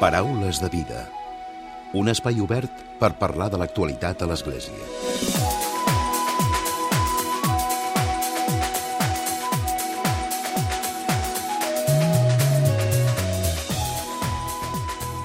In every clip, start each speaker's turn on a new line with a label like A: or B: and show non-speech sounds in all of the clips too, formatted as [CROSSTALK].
A: Paraules de vida. Un espai obert per parlar de l'actualitat a l'Església.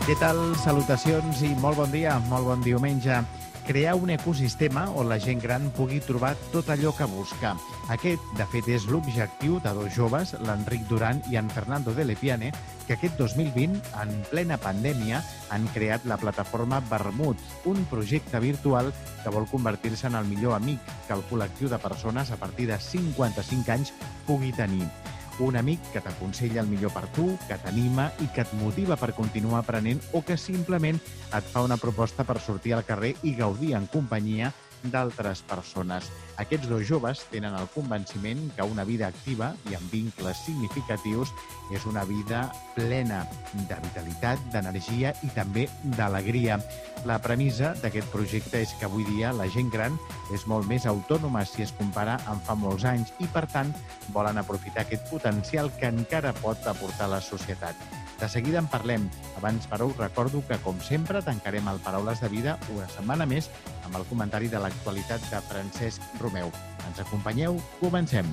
B: Què tal? Salutacions i molt bon dia, molt bon diumenge. Crear un ecosistema on la gent gran pugui trobar tot allò que busca. Aquest, de fet, és l'objectiu de dos joves, l'Enric Duran i en Fernando de Lepiane, que aquest 2020, en plena pandèmia, han creat la plataforma Vermut, un projecte virtual que vol convertir-se en el millor amic que el col·lectiu de persones a partir de 55 anys pugui tenir. Un amic que t'aconsella el millor per tu, que t'anima i que et motiva per continuar aprenent o que simplement et fa una proposta per sortir al carrer i gaudir en companyia d'altres persones. Aquests dos joves tenen el convenciment que una vida activa i amb vincles significatius és una vida plena de vitalitat, d'energia i també d'alegria. La premissa d'aquest projecte és que avui dia la gent gran és molt més autònoma si es compara amb fa molts anys i, per tant, volen aprofitar aquest potencial que encara pot aportar la societat. De seguida en parlem. Abans, però, us recordo que, com sempre, tancarem el Paraules de Vida una setmana més amb el comentari de l'actualitat de Francesc Romeu. Ens acompanyeu? Comencem.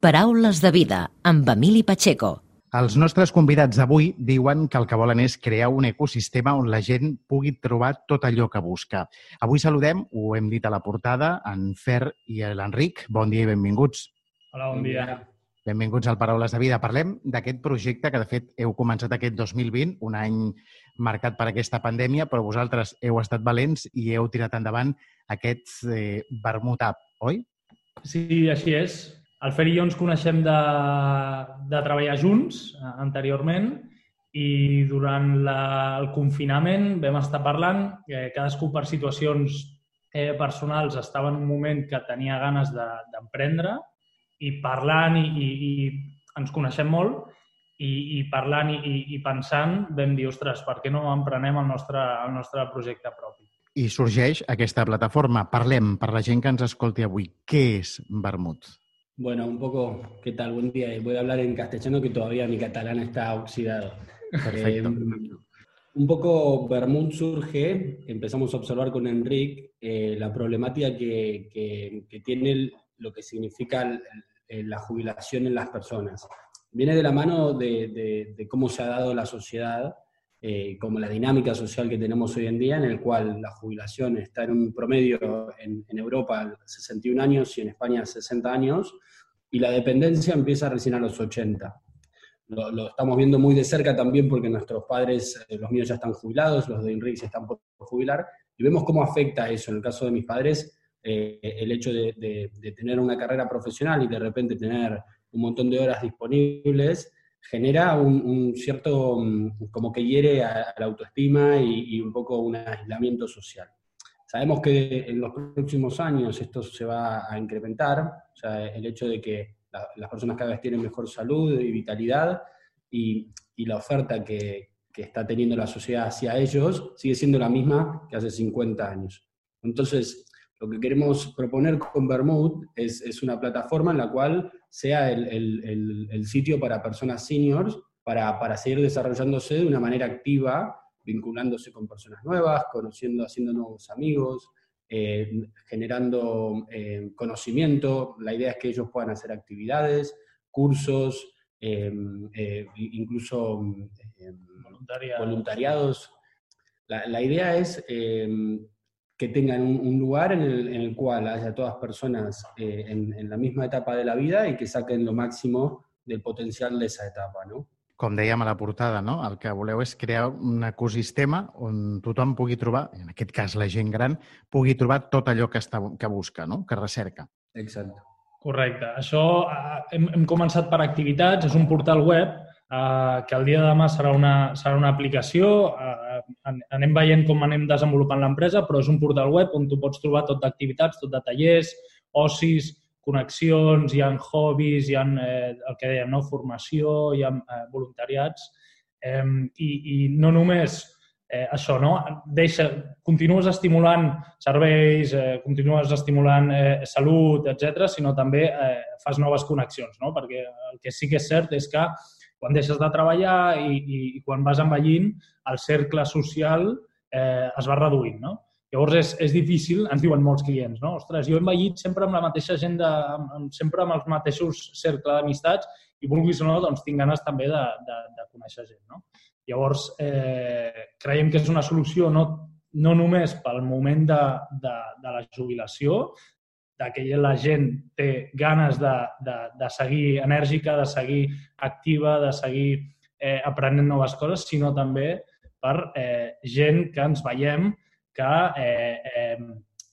C: Paraules de vida amb Emili Pacheco.
B: Els nostres convidats d'avui diuen que el que volen és crear un ecosistema on la gent pugui trobar tot allò que busca. Avui saludem, ho hem dit a la portada, en Fer i l'Enric. Bon dia i benvinguts.
D: Hola, bon dia.
B: Benvinguts al Paraules de Vida. Parlem d'aquest projecte que, de fet, heu començat aquest 2020, un any marcat per aquesta pandèmia, però vosaltres heu estat valents i heu tirat endavant aquest eh, Vermut App, oi?
D: Sí, així és. El Fer i jo ens coneixem de, de treballar junts eh, anteriorment i durant la, el confinament vam estar parlant, eh, cadascú per situacions eh, personals estava en un moment que tenia ganes d'emprendre de, i parlant i, i, i ens coneixem molt i, i parlant i, i pensant vam dir, ostres, per què no emprenem el nostre, el nostre projecte propi?
B: I sorgeix aquesta plataforma. Parlem, per la gent que ens escolti avui, què és Vermut?
E: Bueno, un poco, ¿qué tal? Buen día. Voy a hablar en castellano que todavía mi catalán está oxidado.
B: Perfecto.
E: Eh, un poco Bermud surge, empezamos a observar con Enric eh, la problemática que, que, que, tiene lo que significa la jubilación en las personas. Viene de la mano de, de, de cómo se ha dado la sociedad, eh, como la dinámica social que tenemos hoy en día, en el cual la jubilación está en un promedio en, en Europa 61 años y en España 60 años, y la dependencia empieza recién a los 80. Lo, lo, estamos viendo muy de cerca también porque nuestros padres, eh, los míos ya están jubilados, los de INRIX están por jubilar, y vemos cómo afecta eso. En el caso de mis padres, eh, el hecho de, de, de, tener una carrera profesional y de repente tener un montón de horas disponibles, genera un, cierto, como que hiere a, la autoestima y, y un poco un aislamiento social. Sabemos que en los próximos años esto se va a incrementar, o sea, el hecho de que la, las personas cada vez tienen mejor salud y vitalidad y, y la oferta que, que, está teniendo la sociedad hacia ellos sigue siendo la misma que hace 50 años. Entonces, lo que queremos proponer con Bermud es, es una plataforma en la cual sea el, el, el, el sitio para personas seniors para, para seguir desarrollándose de una manera activa vinculándose con personas nuevas, conociendo, haciendo nuevos amigos, eh, generando eh, conocimiento. La idea es que ellos puedan hacer actividades, cursos, eh, incluso
D: voluntariados.
E: voluntariados. La, la, idea es que tengan un, un lugar en el, en el, cual haya todas personas en, en, la misma etapa de la vida y que saquen lo máximo del potencial de esa etapa, ¿no?
B: com dèiem a la portada, no? el que voleu és crear un ecosistema on tothom pugui trobar, en aquest cas la gent gran, pugui trobar tot allò que, està, que busca, no? que recerca.
E: Exacte.
D: Correcte. Això eh, hem, hem començat per activitats, és un portal web eh, que el dia de demà serà una, serà una aplicació, eh, anem veient com anem desenvolupant l'empresa, però és un portal web on tu pots trobar tot d'activitats, tot de tallers, ocis, connexions, hi ha hobbies, hi ha eh, el que dèiem, no? formació, hi ha eh, voluntariats, eh, i, i no només eh, això, no? Deixa, continues estimulant serveis, eh, continues estimulant eh, salut, etc, sinó també eh, fas noves connexions, no? Perquè el que sí que és cert és que quan deixes de treballar i, i, i quan vas envellint, el cercle social eh, es va reduint, no? Llavors és, és difícil, ens diuen molts clients, no? Ostres, jo he envellit sempre amb la mateixa gent, de, amb, sempre amb els mateixos cercle d'amistats i vulguis o no, doncs tinc ganes també de, de, de conèixer gent, no? Llavors, eh, creiem que és una solució no, no només pel moment de, de, de la jubilació, de que la gent té ganes de, de, de seguir enèrgica, de seguir activa, de seguir eh, aprenent noves coses, sinó també per eh, gent que ens veiem que eh, eh,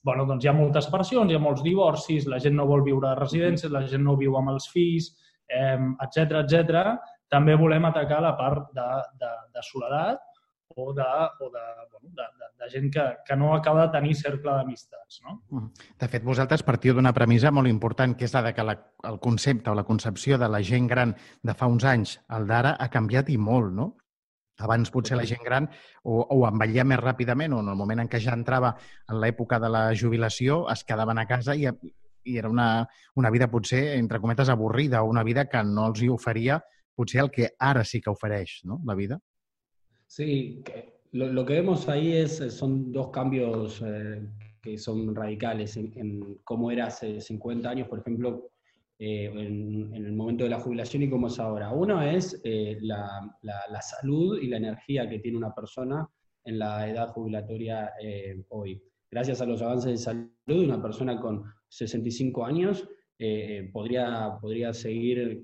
D: bueno, doncs hi ha moltes separacions, hi ha molts divorcis, la gent no vol viure a residències, la gent no viu amb els fills, etc eh, etc. També volem atacar la part de, de, de soledat o de, o de, bueno, de, de, de gent que, que no acaba de tenir cercle d'amistats. No?
B: De fet, vosaltres partiu d'una premissa molt important, que és la de que la, el concepte o la concepció de la gent gran de fa uns anys al d'ara ha canviat i molt, no? Abans potser la gent gran o, o envellia més ràpidament o en el moment en què ja entrava en l'època de la jubilació es quedaven a casa i, i era una, una vida potser, entre cometes, avorrida una vida que no els hi oferia potser el que ara sí que ofereix, ¿no? La vida.
E: Sí, lo, que vemos ahí es, son dos cambios eh, que son radicales en, en cómo era hace 50 años, por ejemplo, Eh, en, el momento de la jubilación y cómo es ahora. Uno es eh, la, salud y la energía que tiene una persona en la edad jubilatoria eh, hoy. Gracias a los avances de salud, una persona con 65 años podría, podría seguir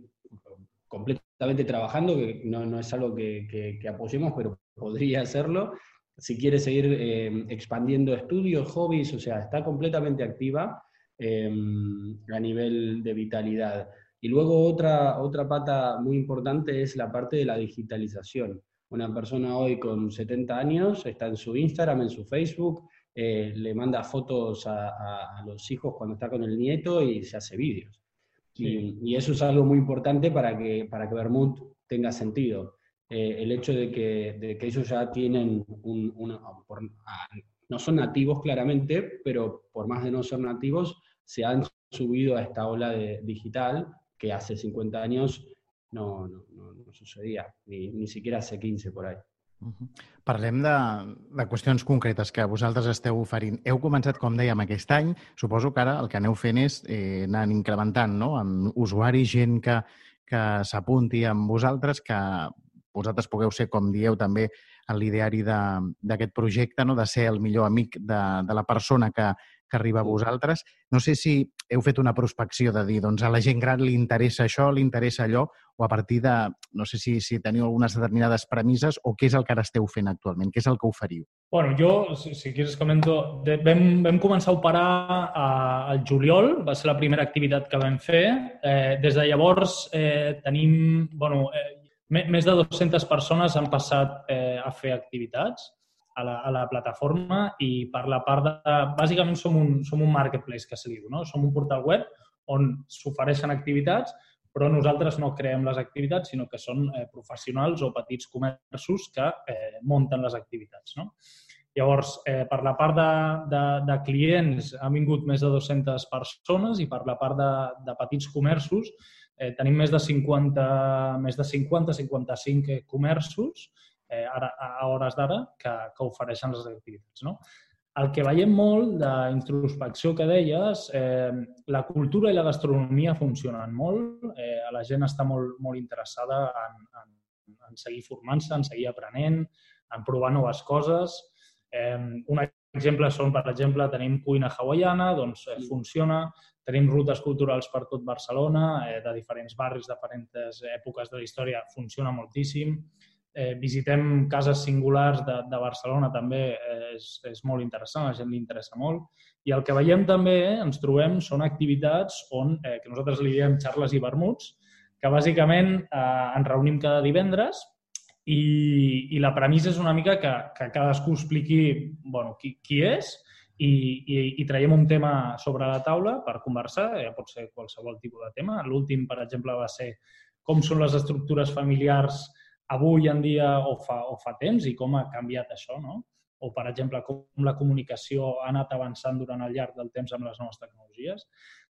E: completamente trabajando, que no, es algo que, apoyemos, pero podría hacerlo. Si quiere seguir expandiendo estudios, hobbies, o sea, está completamente activa Em, a nivel de vitalidad. Y luego otra, otra pata muy importante es la parte de la digitalización. Una persona hoy con 70 años está en su Instagram, en su Facebook, eh, le manda fotos a, los hijos cuando está con el nieto y se hace vídeos. Y, eso es algo muy importante para que, para que Bermud tenga sentido. Eh, el hecho de que, de que, ellos ya tienen un, una, ah, no son nativos claramente, pero por más de no ser nativos, se han subido a esta ola de, digital que hace 50 años no, no, no, no sucedía, ni, ni siquiera hace 15 por ahí.
B: Parlem de, de qüestions concretes que vosaltres esteu oferint. Heu començat, com dèiem, aquest any. Suposo que ara el que aneu fent és eh, anar incrementant no? amb usuaris, gent que, que s'apunti amb vosaltres, que vosaltres pugueu ser, com dieu, també en l'ideari d'aquest projecte, no? de ser el millor amic de, de la persona que, que arriba a vosaltres. No sé si heu fet una prospecció de dir, doncs a la gent gran li interessa això, li interessa allò, o a partir de, no sé si, si teniu algunes determinades premisses o què és el que ara esteu fent actualment, què és el que oferiu?
D: Bueno, jo, si, si quieres comento, de, vam, vam començar a operar a, al juliol, va ser la primera activitat que vam fer. Eh, des de llavors eh, tenim, bueno, eh, més de 200 persones han passat eh, a fer activitats a la, a la plataforma i per la part de... Bàsicament som un, som un marketplace, que se diu, no? Som un portal web on s'ofereixen activitats, però nosaltres no creem les activitats, sinó que són eh, professionals o petits comerços que eh, munten les activitats, no? Llavors, eh, per la part de, de, de clients han vingut més de 200 persones i per la part de, de petits comerços eh, tenim més de 50, més de 50, 55 comerços eh, ara, a hores d'ara que, que ofereixen les activitats. No? El que veiem molt d'introspecció que deies, eh, la cultura i la gastronomia funcionen molt, eh, la gent està molt, molt interessada en, en, en seguir formant-se, en seguir aprenent, en provar noves coses. Eh, un exemple són, per exemple, tenim cuina hawaiana, doncs eh, funciona, tenim rutes culturals per tot Barcelona, eh, de diferents barris, de diferents èpoques de la història, funciona moltíssim eh, visitem cases singulars de, de Barcelona també eh, és, és molt interessant, a la gent li interessa molt. I el que veiem també, eh, ens trobem, són activitats on, eh, que nosaltres li diem xarles i vermuts, que bàsicament eh, ens reunim cada divendres i, i la premissa és una mica que, que cadascú expliqui bueno, qui, qui és i, i, i traiem un tema sobre la taula per conversar, ja pot ser qualsevol tipus de tema. L'últim, per exemple, va ser com són les estructures familiars avui en dia o fa, o fa temps i com ha canviat això, no? O, per exemple, com la comunicació ha anat avançant durant el llarg del temps amb les noves tecnologies.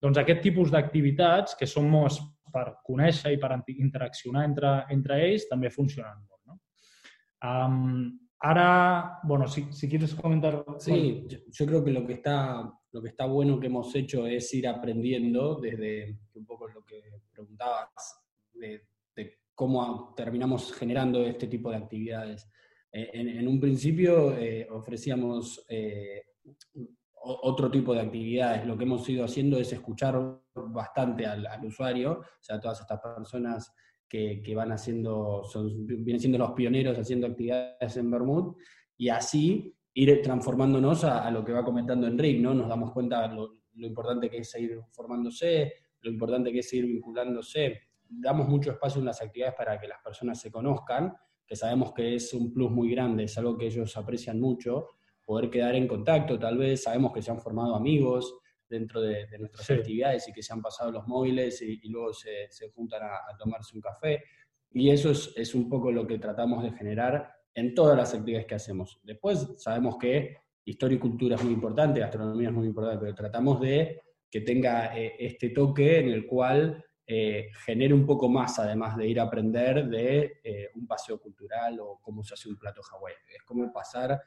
D: Doncs aquest tipus d'activitats, que són molts per conèixer i per interaccionar entre, entre ells, també funcionen molt. No? Um, ahora, bueno, si, si quieres comentar...
E: Sí, yo, yo creo que lo que está lo que está bueno que hemos hecho es ir aprendiendo desde un poco lo que preguntabas, de, cómo terminamos generando este tipo de actividades. Eh, en, un principio eh, ofrecíamos eh, otro tipo de actividades. Lo que hemos ido haciendo es escuchar bastante al, usuario, o sea, todas estas personas que, van haciendo, vienen siendo los pioneros haciendo actividades en Bermud, y así ir transformándonos a, lo que va comentando Enrique, ¿no? Nos damos cuenta lo, lo importante que es seguir formándose, lo importante que es seguir vinculándose. Damos mucho espacio en las actividades para que las personas se conozcan, que sabemos que es un plus muy grande, es algo que ellos aprecian mucho, poder quedar en contacto, tal vez sabemos que se han formado amigos dentro de, nuestras actividades y que se han pasado los móviles y, luego se, se juntan a, a, tomarse un café. Y eso es, es un poco lo que tratamos de generar en todas las actividades que hacemos. Después sabemos que historia y cultura es muy importante, gastronomía es muy importante, pero tratamos de que tenga eh, este toque en el cual eh, genere un poco más, además de ir a aprender de eh, un paseo cultural o cómo se hace un plato hawaiano. Es como pasar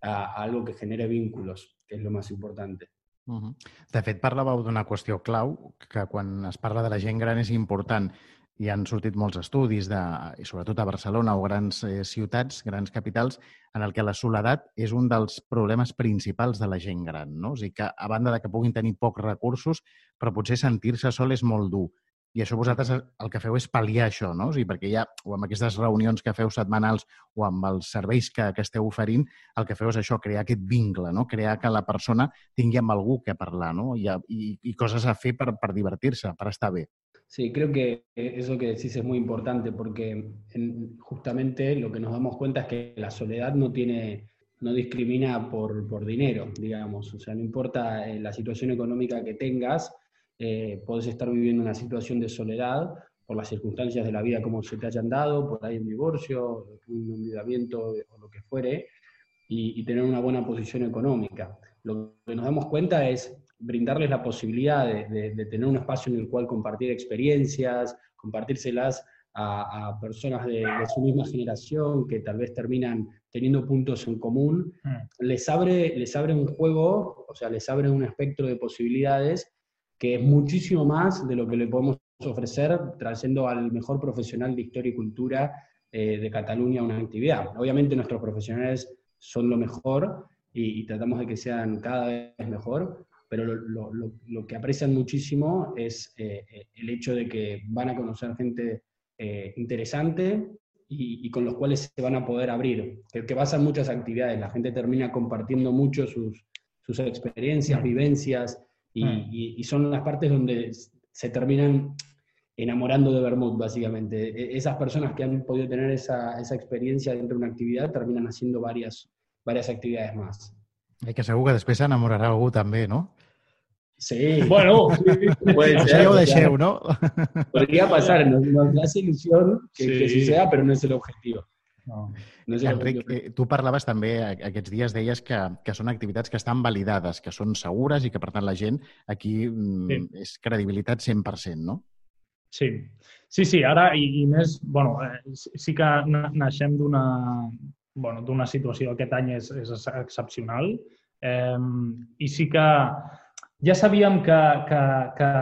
E: a, algo que genere vínculos, que es lo más importante.
B: Uh -huh. De fet, parlàveu d'una qüestió clau, que quan es parla de la gent gran és important hi han sortit molts estudis, de, i sobretot a Barcelona o grans eh, ciutats, grans capitals, en el que la soledat és un dels problemes principals de la gent gran. No? O sigui que, a banda de que puguin tenir pocs recursos, però potser sentir-se sol és molt dur. I això vosaltres el que feu és pal·liar això, no? O sigui, perquè ja, o amb aquestes reunions que feu setmanals o amb els serveis que, que esteu oferint, el que feu és això, crear aquest vincle, no? Crear que la persona tingui amb algú que parlar, no? I, i, i coses a per, per divertir-se, per estar bé.
E: Sí, creo que eso que decís es muy importante porque justamente lo que nos damos cuenta es que la soledad no tiene, no discrimina por, por dinero, digamos. O sea, no importa eh, la situación económica que tengas, eh, podés estar viviendo una situación de soledad por las circunstancias de la vida como se te hayan dado, por ahí un divorcio, un endeudamiento o lo que fuere, y, y tener una buena posición económica. Lo que nos damos cuenta es brindarles la posibilidad de, tener un espacio en el cual compartir experiencias, compartírselas a, personas de, su misma generación que tal vez terminan teniendo puntos en común, mm. les, abre, les abre un juego, o sea, les abre un espectro de posibilidades que es muchísimo más de lo que le podemos ofrecer trayendo al mejor profesional de historia y cultura eh, de Cataluña a una actividad. Obviamente nuestros profesionales son lo mejor y, tratamos de que sean cada vez mejor, pero lo, que aprecian muchísimo es eh, el hecho de que van a conocer gente eh, interesante y, con los cuales se van a poder abrir, que, que pasan muchas actividades, la gente termina compartiendo mucho sus, sus experiencias, mm. Vivencias, mm. y, y, son las partes donde se terminan enamorando de Bermud, básicamente. E, esas personas que han podido tener esa, esa experiencia dentro de una actividad terminan haciendo varias, varias actividades más.
B: Hay que segur que després s'enamorarà algú també, no?
E: Sí.
D: Bueno, [LAUGHS]
E: puede
B: ser. de Sheu, ¿no? [LAUGHS]
E: Podría pasar, nos, nos hace ilusión que, sí. que suceda, però no és l'objectiu. No.
B: No és Enric, eh, tu parlaves també aquests dies, deies que, que són activitats que estan validades, que són segures i que, per tant, la gent aquí mm, sí. és credibilitat 100%, no?
D: Sí, sí, sí ara i, i més, bueno, eh, sí que naixem d'una bueno, situació aquest any és, és excepcional eh, i sí que ja sabíem que, que, que,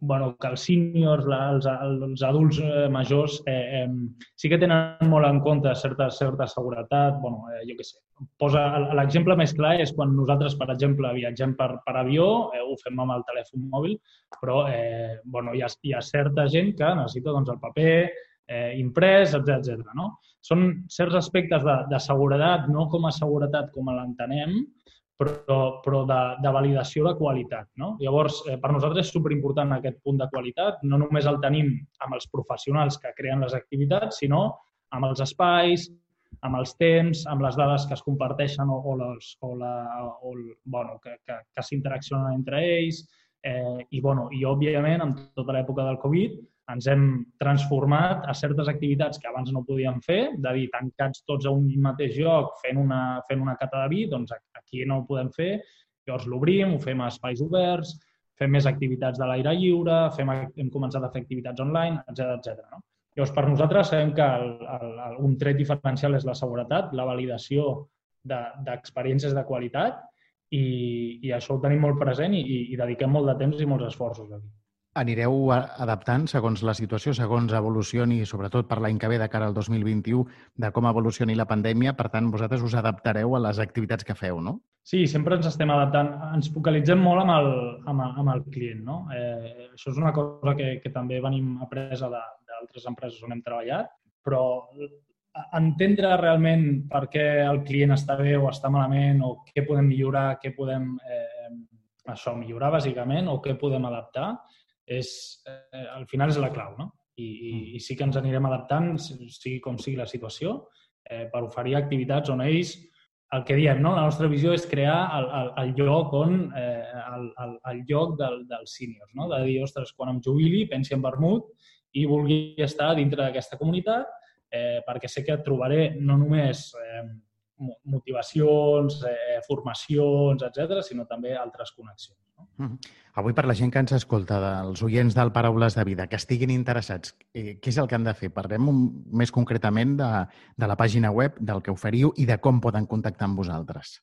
D: bueno, que els seniors, els, els adults eh, majors, eh, eh, sí que tenen molt en compte certa, certa seguretat. Bueno, eh, jo què sé, posa l'exemple més clar és quan nosaltres, per exemple, viatgem per, per avió, eh, ho fem amb el telèfon mòbil, però eh, bueno, hi, ha, hi ha certa gent que necessita doncs, el paper eh, imprès, etc. no? Són certs aspectes de, de seguretat, no com a seguretat com l'entenem, però, però de, de validació de qualitat. No? Llavors, eh, per nosaltres és superimportant aquest punt de qualitat. No només el tenim amb els professionals que creen les activitats, sinó amb els espais, amb els temps, amb les dades que es comparteixen o, o, les, o, la, o bueno, que, que, que s'interaccionen entre ells. Eh, i, bueno, I, òbviament, amb tota l'època del Covid, ens hem transformat a certes activitats que abans no podíem fer, de dir tancats tots a un mateix lloc fent una, fent una cata de vi, doncs aquí no ho podem fer, llavors l'obrim, ho fem a espais oberts, fem més activitats de l'aire lliure, fem, hem començat a fer activitats online, etc etc. No? Llavors, per nosaltres sabem que el, el, el, un tret diferencial és la seguretat, la validació d'experiències de, de qualitat i, i això ho tenim molt present i, i dediquem molt de temps i molts esforços aquí
B: anireu adaptant segons la situació, segons evolucioni, sobretot per l'any que ve de cara al 2021, de com evolucioni la pandèmia. Per tant, vosaltres us adaptareu a les activitats que feu, no?
D: Sí, sempre ens estem adaptant. Ens focalitzem molt amb el, amb, amb el client, no? Eh, això és una cosa que, que també venim apresa d'altres empreses on hem treballat, però entendre realment per què el client està bé o està malament o què podem millorar, què podem eh, això, millorar bàsicament o què podem adaptar, és, eh, al final és la clau, no? I, i, mm. i sí que ens anirem adaptant, sigui com sigui la situació, eh, per oferir activitats on ells, el que diem, no? la nostra visió és crear el, el, el lloc on, eh, el, el, el lloc del, dels seniors, no? de dir, ostres, quan em jubili, pensi en vermut i vulgui estar dintre d'aquesta comunitat, eh, perquè sé que trobaré no només eh, motivacions, eh, formacions, etc, sinó també altres connexions. No? Mm
B: -hmm. Avui, per la gent que ens escolta, dels oients del Paraules de Vida, que estiguin interessats, eh, què és el que han de fer? Parlem un, més concretament de, de la pàgina web, del que oferiu i de com poden contactar amb vosaltres.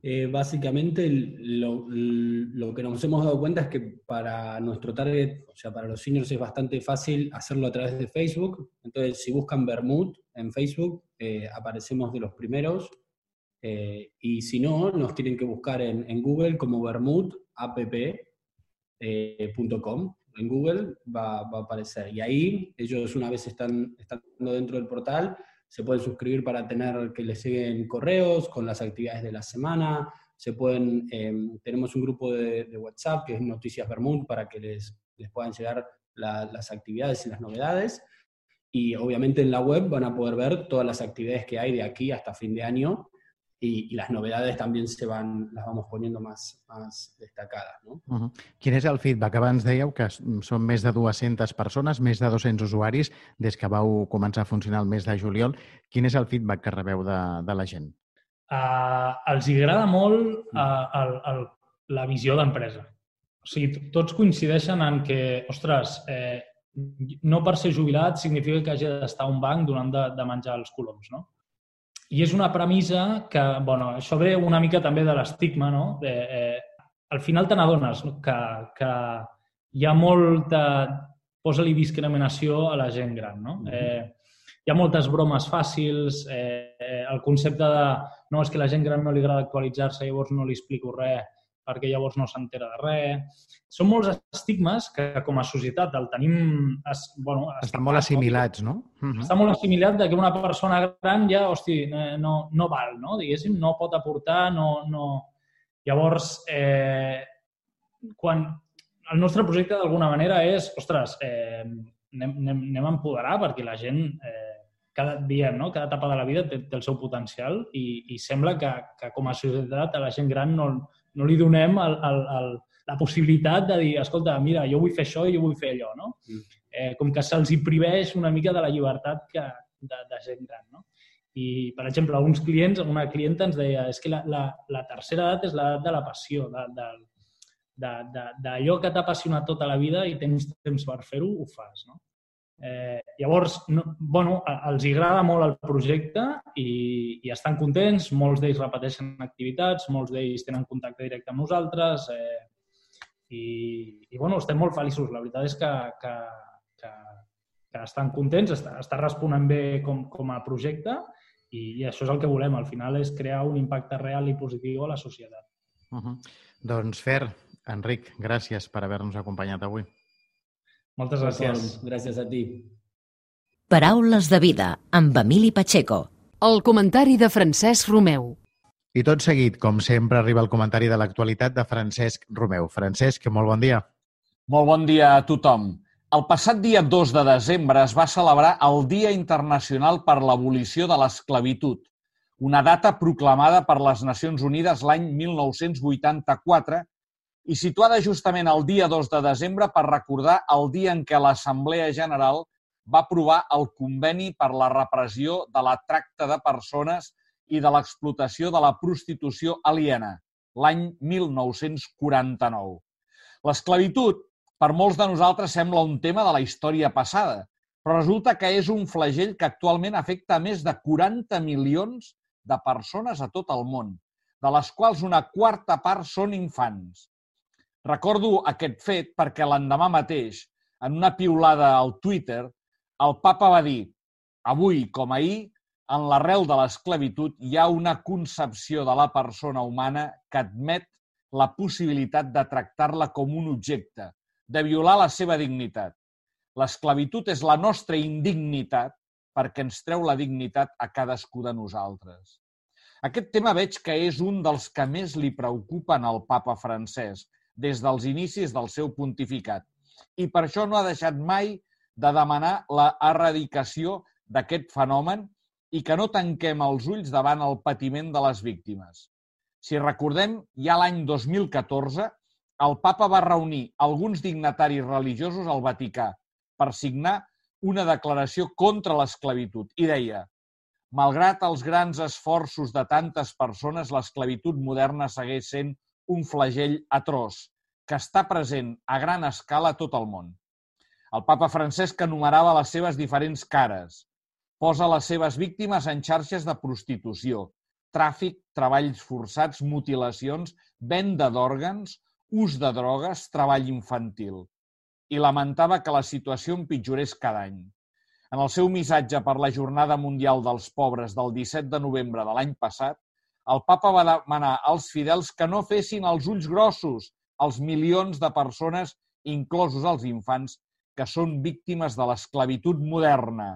E: Eh, básicamente lo, que nos hemos dado cuenta es que para nuestro target, o sea, para los seniors es bastante fácil hacerlo a través de Facebook. Entonces, si buscan Bermud en Facebook, eh, aparecemos de los primeros. Eh, y si no, nos tienen que buscar en, Google como bermudapp.com. en Google va, va, a aparecer. Y ahí ellos una vez están estando dentro del portal, se pueden suscribir para tener que les lleguen correos con las actividades de la semana, se pueden, em, tenemos un grupo de, WhatsApp que es Noticias Bermud para que les, les puedan llegar las actividades y las novedades. Y obviamente en la web van a poder ver todas las actividades que hay de aquí hasta fin de año y, y las novedades también se van, las vamos poniendo más, más destacadas. No?
B: Uh -huh. Quin és el feedback? Abans dèieu que són més de 200 persones, més de 200 usuaris des que vau començar a funcionar el mes de juliol. Quin és el feedback que rebeu de, de la gent?
D: Uh, els agrada molt uh, el, el, la visió d'empresa. O sigui, tots coincideixen en que, ostres, eh, no per ser jubilat significa que hagi d'estar a un banc donant de, de menjar els coloms, no? I és una premissa que, bueno, això ve una mica també de l'estigma, no? De, eh, al final te n'adones no? que, que hi ha molta... Posa-li discriminació a la gent gran, no? Mm -hmm. eh, hi ha moltes bromes fàcils, eh, eh, el concepte de no, és que la gent gran no li agrada actualitzar-se, llavors no li explico res, perquè llavors no s'entera de res. Són molts estigmes que com a societat el tenim... Es, bueno,
B: Estan molt assimilats, no?
D: Uh -huh. Està molt assimilat de que una persona gran ja, hosti, no, no val, no? Diguéssim, no pot aportar, no... no... Llavors, eh, quan el nostre projecte d'alguna manera és, ostres, eh, anem, anem, anem a empoderar perquè la gent eh, cada dia, no? cada etapa de la vida té, té el seu potencial i, i sembla que, que com a societat a la gent gran no, no li donem el, el, el, la possibilitat de dir, escolta, mira, jo vull fer això i jo vull fer allò, no? Mm. Eh, com que se'ls priveix una mica de la llibertat que, de, de gent gran, no? I, per exemple, uns clients, una clienta ens deia és que la, la, la tercera edat és l'edat de la passió, d'allò de, de, de, que t'ha apassionat tota la vida i tens temps per fer-ho, ho fas, no? Eh, llavors, no, bueno, els agrada molt el projecte i, i estan contents, molts d'ells repeteixen activitats, molts d'ells tenen contacte directe amb nosaltres eh, i, i bueno, estem molt feliços. La veritat és que, que, que, que estan contents, està, està responent bé com, com a projecte i, i això és el que volem. Al final és crear un impacte real i positiu a la societat.
B: Uh -huh. Doncs Fer, Enric, gràcies per haver-nos acompanyat avui.
D: Moltes gràcies.
E: Gràcies a ti.
C: Paraules de vida amb Emili Pacheco.
F: El comentari de Francesc Romeu.
B: I tot seguit, com sempre, arriba el comentari de l'actualitat de Francesc Romeu. Francesc, molt bon dia.
G: Molt bon dia a tothom. El passat dia 2 de desembre es va celebrar el Dia Internacional per l'Abolició de l'Esclavitud, una data proclamada per les Nacions Unides l'any 1984 i situada justament el dia 2 de desembre per recordar el dia en què l'Assemblea General va aprovar el conveni per la repressió de la tracta de persones i de l'explotació de la prostitució aliena, l'any 1949. L'esclavitud, per molts de nosaltres, sembla un tema de la història passada, però resulta que és un flagell que actualment afecta més de 40 milions de persones a tot el món, de les quals una quarta part són infants. Recordo aquest fet perquè l'endemà mateix, en una piulada al Twitter, el papa va dir «Avui, com ahir, en l'arrel de l'esclavitud hi ha una concepció de la persona humana que admet la possibilitat de tractar-la com un objecte, de violar la seva dignitat. L'esclavitud és la nostra indignitat perquè ens treu la dignitat a cadascú de nosaltres. Aquest tema veig que és un dels que més li preocupen al papa francès des dels inicis del seu pontificat i per això no ha deixat mai de demanar la erradicació d'aquest fenomen i que no tanquem els ulls davant el patiment de les víctimes. Si recordem, ja l'any 2014, el papa va reunir alguns dignataris religiosos al Vaticà per signar una declaració contra l'esclavitud i deia Malgrat els grans esforços de tantes persones, l'esclavitud moderna segueix sent un flagell atroç que està present a gran escala a tot el món. El papa Francesc enumerava les seves diferents cares, posa les seves víctimes en xarxes de prostitució, tràfic, treballs forçats, mutilacions, venda d'òrgans, ús de drogues, treball infantil. I lamentava que la situació empitjorés cada any. En el seu missatge per la Jornada Mundial dels Pobres del 17 de novembre de l'any passat, el papa va demanar als fidels que no fessin els ulls grossos als milions de persones, inclosos els infants, que són víctimes de l'esclavitud moderna,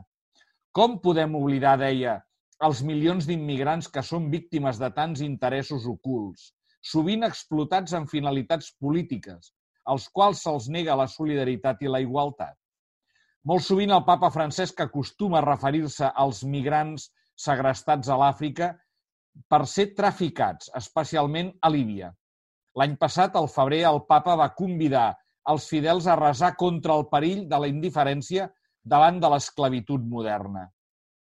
G: com podem oblidar, deia, els milions d'immigrants que són víctimes de tants interessos ocults, sovint explotats en finalitats polítiques, als quals se'ls nega la solidaritat i la igualtat. Molt sovint el papa Francesc acostuma a referir-se als migrants segrestats a l'Àfrica per ser traficats, especialment a Líbia. L'any passat, al febrer, el papa va convidar els fidels a resar contra el perill de la indiferència davant de l'esclavitud moderna.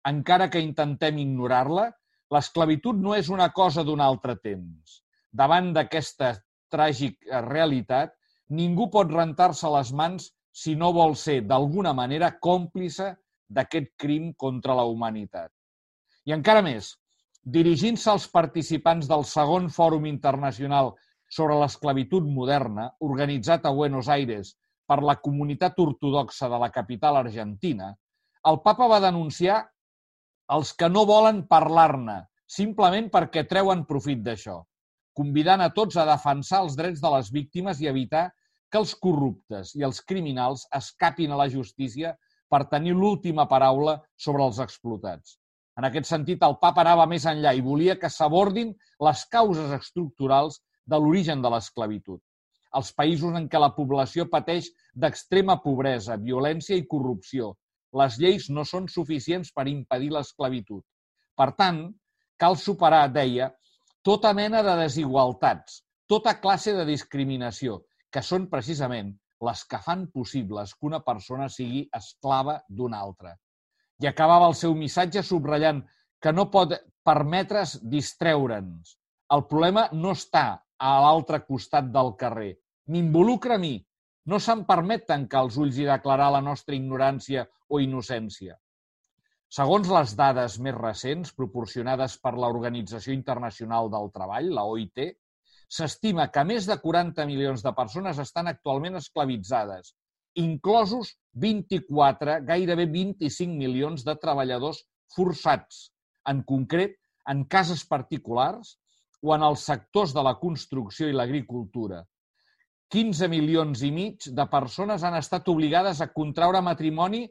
G: Encara que intentem ignorar-la, l'esclavitud no és una cosa d'un altre temps. Davant d'aquesta tràgica realitat, ningú pot rentar-se les mans si no vol ser, d'alguna manera, còmplice d'aquest crim contra la humanitat. I encara més, dirigint-se als participants del segon Fòrum Internacional sobre l'esclavitud moderna, organitzat a Buenos Aires per la comunitat ortodoxa de la capital argentina, el papa va denunciar els que no volen parlar-ne, simplement perquè treuen profit d'això, convidant a tots a defensar els drets de les víctimes i evitar que els corruptes i els criminals escapin a la justícia per tenir l'última paraula sobre els explotats. En aquest sentit, el papa anava més enllà i volia que s'abordin les causes estructurals de l'origen de l'esclavitud als països en què la població pateix d'extrema pobresa, violència i corrupció. Les lleis no són suficients per impedir l'esclavitud. Per tant, cal superar, deia, tota mena de desigualtats, tota classe de discriminació, que són precisament les que fan possibles que una persona sigui esclava d'una altra. I acabava el seu missatge subratllant que no pot permetre's distreure'ns. El problema no està a l'altre costat del carrer, m'involucra a mi. No se'n permet tancar els ulls i declarar la nostra ignorància o innocència. Segons les dades més recents proporcionades per l'Organització Internacional del Treball, la OIT, s'estima que més de 40 milions de persones estan actualment esclavitzades, inclosos 24, gairebé 25 milions de treballadors forçats, en concret en cases particulars o en els sectors de la construcció i l'agricultura, 15 milions i mig de persones han estat obligades a contraure matrimoni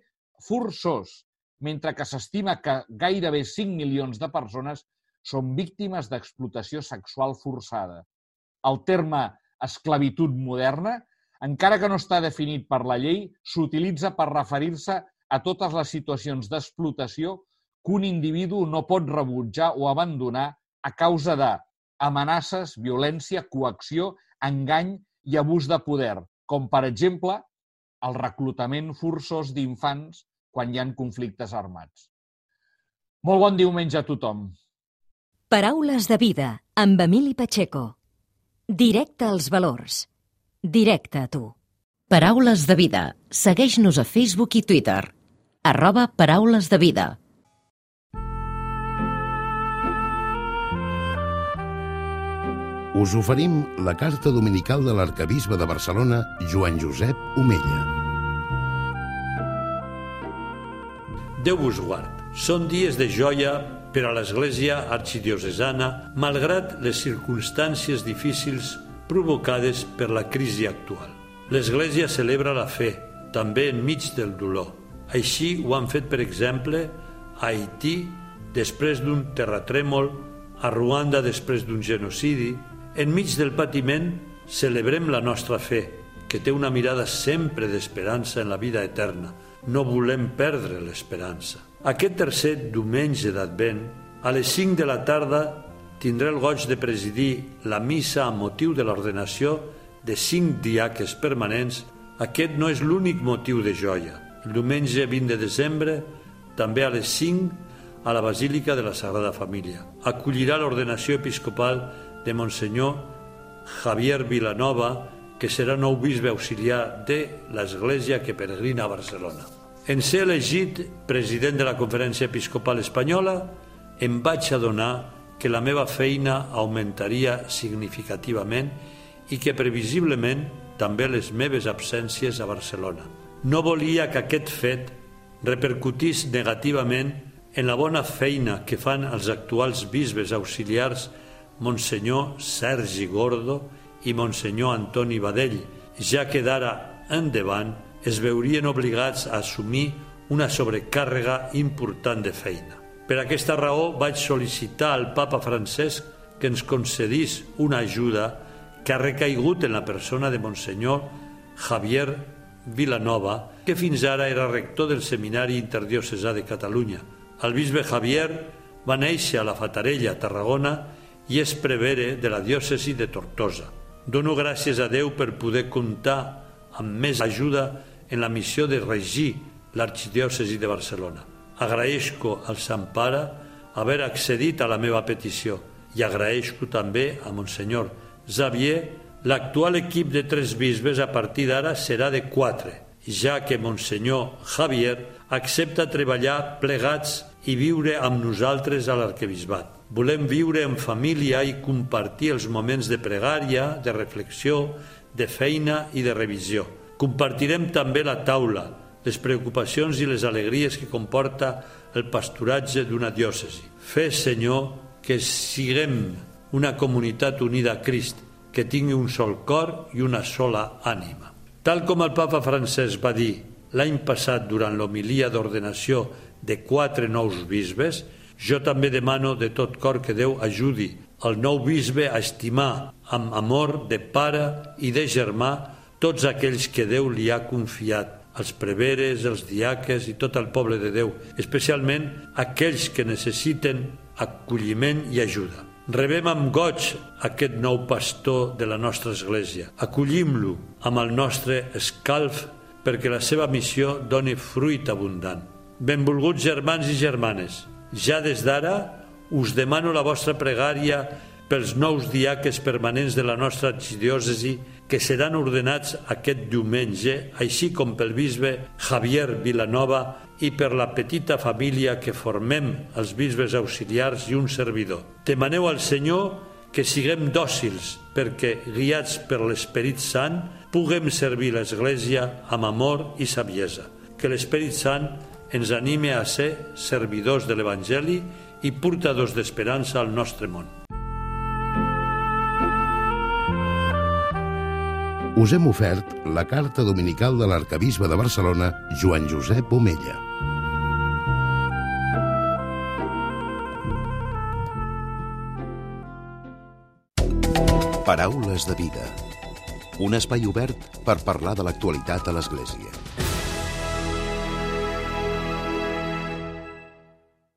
G: forçós, mentre que s'estima que gairebé 5 milions de persones són víctimes d'explotació sexual forçada. El terme esclavitud moderna, encara que no està definit per la llei, s'utilitza per referir-se a totes les situacions d'explotació que un individu no pot rebutjar o abandonar a causa de amenaces, violència, coacció, engany i abús de poder, com per exemple el reclutament forçós d'infants quan hi han conflictes armats. Molt bon diumenge a tothom.
C: Paraules de vida amb Emili Pacheco. Directe als valors. Directe a tu. Paraules de vida. Segueix-nos a Facebook i Twitter. Arroba Paraules de vida.
A: Us oferim la carta dominical de l'arcabisbe de Barcelona, Joan Josep Omella.
H: Déu vos guard. Són dies de joia per a l'Església arxidiocesana, malgrat les circumstàncies difícils provocades per la crisi actual. L'Església celebra la fe, també enmig del dolor. Així ho han fet, per exemple, a Haití, després d'un terratrèmol, a Ruanda després d'un genocidi, Enmig del patiment, celebrem la nostra fe, que té una mirada sempre d'esperança en la vida eterna. No volem perdre l'esperança. Aquest tercer diumenge d'Advent, a les 5 de la tarda, tindré el goig de presidir la missa a motiu de l'ordenació de cinc diaques permanents. Aquest no és l'únic motiu de joia. El diumenge 20 de desembre, també a les 5, a la Basílica de la Sagrada Família. Acollirà l'ordenació episcopal de Monsenyor Javier Vilanova, que serà nou bisbe auxiliar de l'Església que peregrina a Barcelona. En ser elegit president de la Conferència Episcopal Espanyola, em vaig adonar que la meva feina augmentaria significativament i que previsiblement també les meves absències a Barcelona. No volia que aquest fet repercutís negativament en la bona feina que fan els actuals bisbes auxiliars Monsenyor Sergi Gordo i Monsenyor Antoni Badell, ja que d'ara endavant es veurien obligats a assumir una sobrecàrrega important de feina. Per aquesta raó vaig sol·licitar al papa Francesc que ens concedís una ajuda que ha recaigut en la persona de Monsenyor Javier Vilanova, que fins ara era rector del Seminari Interdiocesà de Catalunya. El bisbe Javier va néixer a la Fatarella, Tarragona, i és prevere de la diòcesi de Tortosa. Dono gràcies a Déu per poder comptar amb més ajuda en la missió de regir l'arxidiòcesi de Barcelona. Agraeixo al Sant Pare haver accedit a la meva petició i agraeixo també a Monsenyor Xavier l'actual equip de tres bisbes a partir d'ara serà de quatre, ja que Monsenyor Javier accepta treballar plegats i viure amb nosaltres a l'arquebisbat. Volem viure en família i compartir els moments de pregària, de reflexió, de feina i de revisió. Compartirem també la taula, les preocupacions i les alegries que comporta el pasturatge d'una diòcesi. Fes, Senyor, que siguem una comunitat unida a Crist, que tingui un sol cor i una sola ànima. Tal com el papa Francesc va dir l'any passat durant l'homilia d'ordenació de quatre nous bisbes, jo també demano de tot cor que Déu ajudi el nou bisbe a estimar amb amor de pare i de germà tots aquells que Déu li ha confiat, els preveres, els diaques i tot el poble de Déu, especialment aquells que necessiten acolliment i ajuda. Rebem amb goig aquest nou pastor de la nostra església. Acollim-lo amb el nostre escalf perquè la seva missió doni fruit abundant. Benvolguts germans i germanes, ja des d'ara us demano la vostra pregària pels nous diaques permanents de la nostra arxidiòcesi que seran ordenats aquest diumenge, així com pel bisbe Javier Vilanova i per la petita família que formem els bisbes auxiliars i un servidor. Demaneu al Senyor que siguem dòcils perquè, guiats per l'Esperit Sant, puguem servir l'Església amb amor i saviesa. Que l'Esperit Sant ens anime a ser servidors de l'Evangeli i portadors d'esperança al nostre món.
A: Us hem ofert la carta dominical de l'arcabisbe de Barcelona, Joan Josep Omella. Paraules de vida. Un espai obert per parlar de l'actualitat a l'Església.